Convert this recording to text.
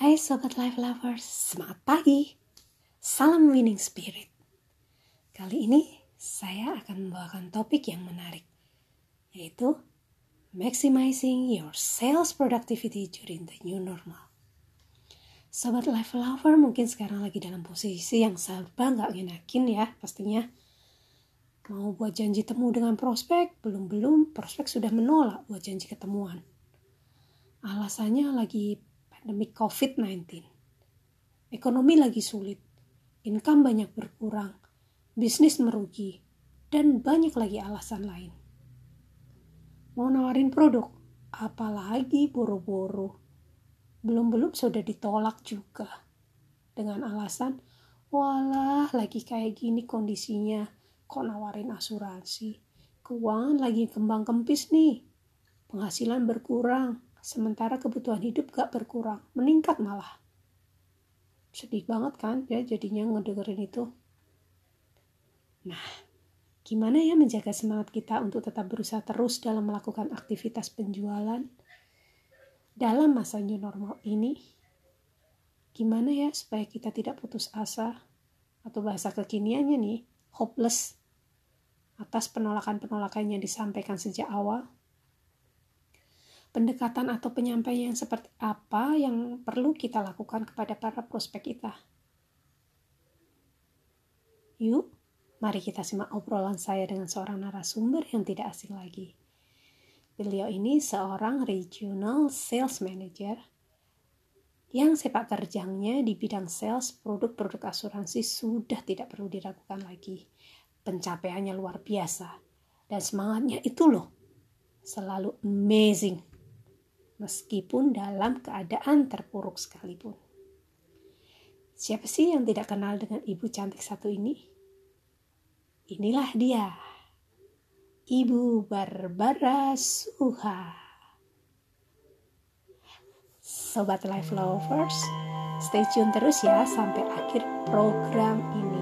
Hai Sobat Life Lovers, semangat pagi. Salam winning spirit. Kali ini saya akan membawakan topik yang menarik, yaitu maximizing your sales productivity during the new normal. Sobat Life Lover mungkin sekarang lagi dalam posisi yang serba nggak ngenakin ya pastinya. Mau buat janji temu dengan prospek, belum-belum prospek sudah menolak buat janji ketemuan. Alasannya lagi pandemi COVID-19. Ekonomi lagi sulit, income banyak berkurang, bisnis merugi, dan banyak lagi alasan lain. Mau nawarin produk, apalagi boro-boro. Belum-belum sudah ditolak juga. Dengan alasan, walah lagi kayak gini kondisinya, kok nawarin asuransi. Keuangan lagi kembang kempis nih, penghasilan berkurang, sementara kebutuhan hidup gak berkurang, meningkat malah. Sedih banget kan ya jadinya ngedengerin itu. Nah, gimana ya menjaga semangat kita untuk tetap berusaha terus dalam melakukan aktivitas penjualan dalam masa new normal ini? Gimana ya supaya kita tidak putus asa atau bahasa kekiniannya nih, hopeless atas penolakan-penolakan yang disampaikan sejak awal? Pendekatan atau penyampaian seperti apa yang perlu kita lakukan kepada para prospek kita. Yuk, mari kita simak obrolan saya dengan seorang narasumber yang tidak asing lagi. Beliau ini seorang regional sales manager yang sepak terjangnya di bidang sales produk-produk asuransi sudah tidak perlu diragukan lagi. Pencapaiannya luar biasa dan semangatnya itu loh selalu amazing meskipun dalam keadaan terpuruk sekalipun. Siapa sih yang tidak kenal dengan ibu cantik satu ini? Inilah dia, Ibu Barbara Suha. Sobat Life Lovers, stay tune terus ya sampai akhir program ini.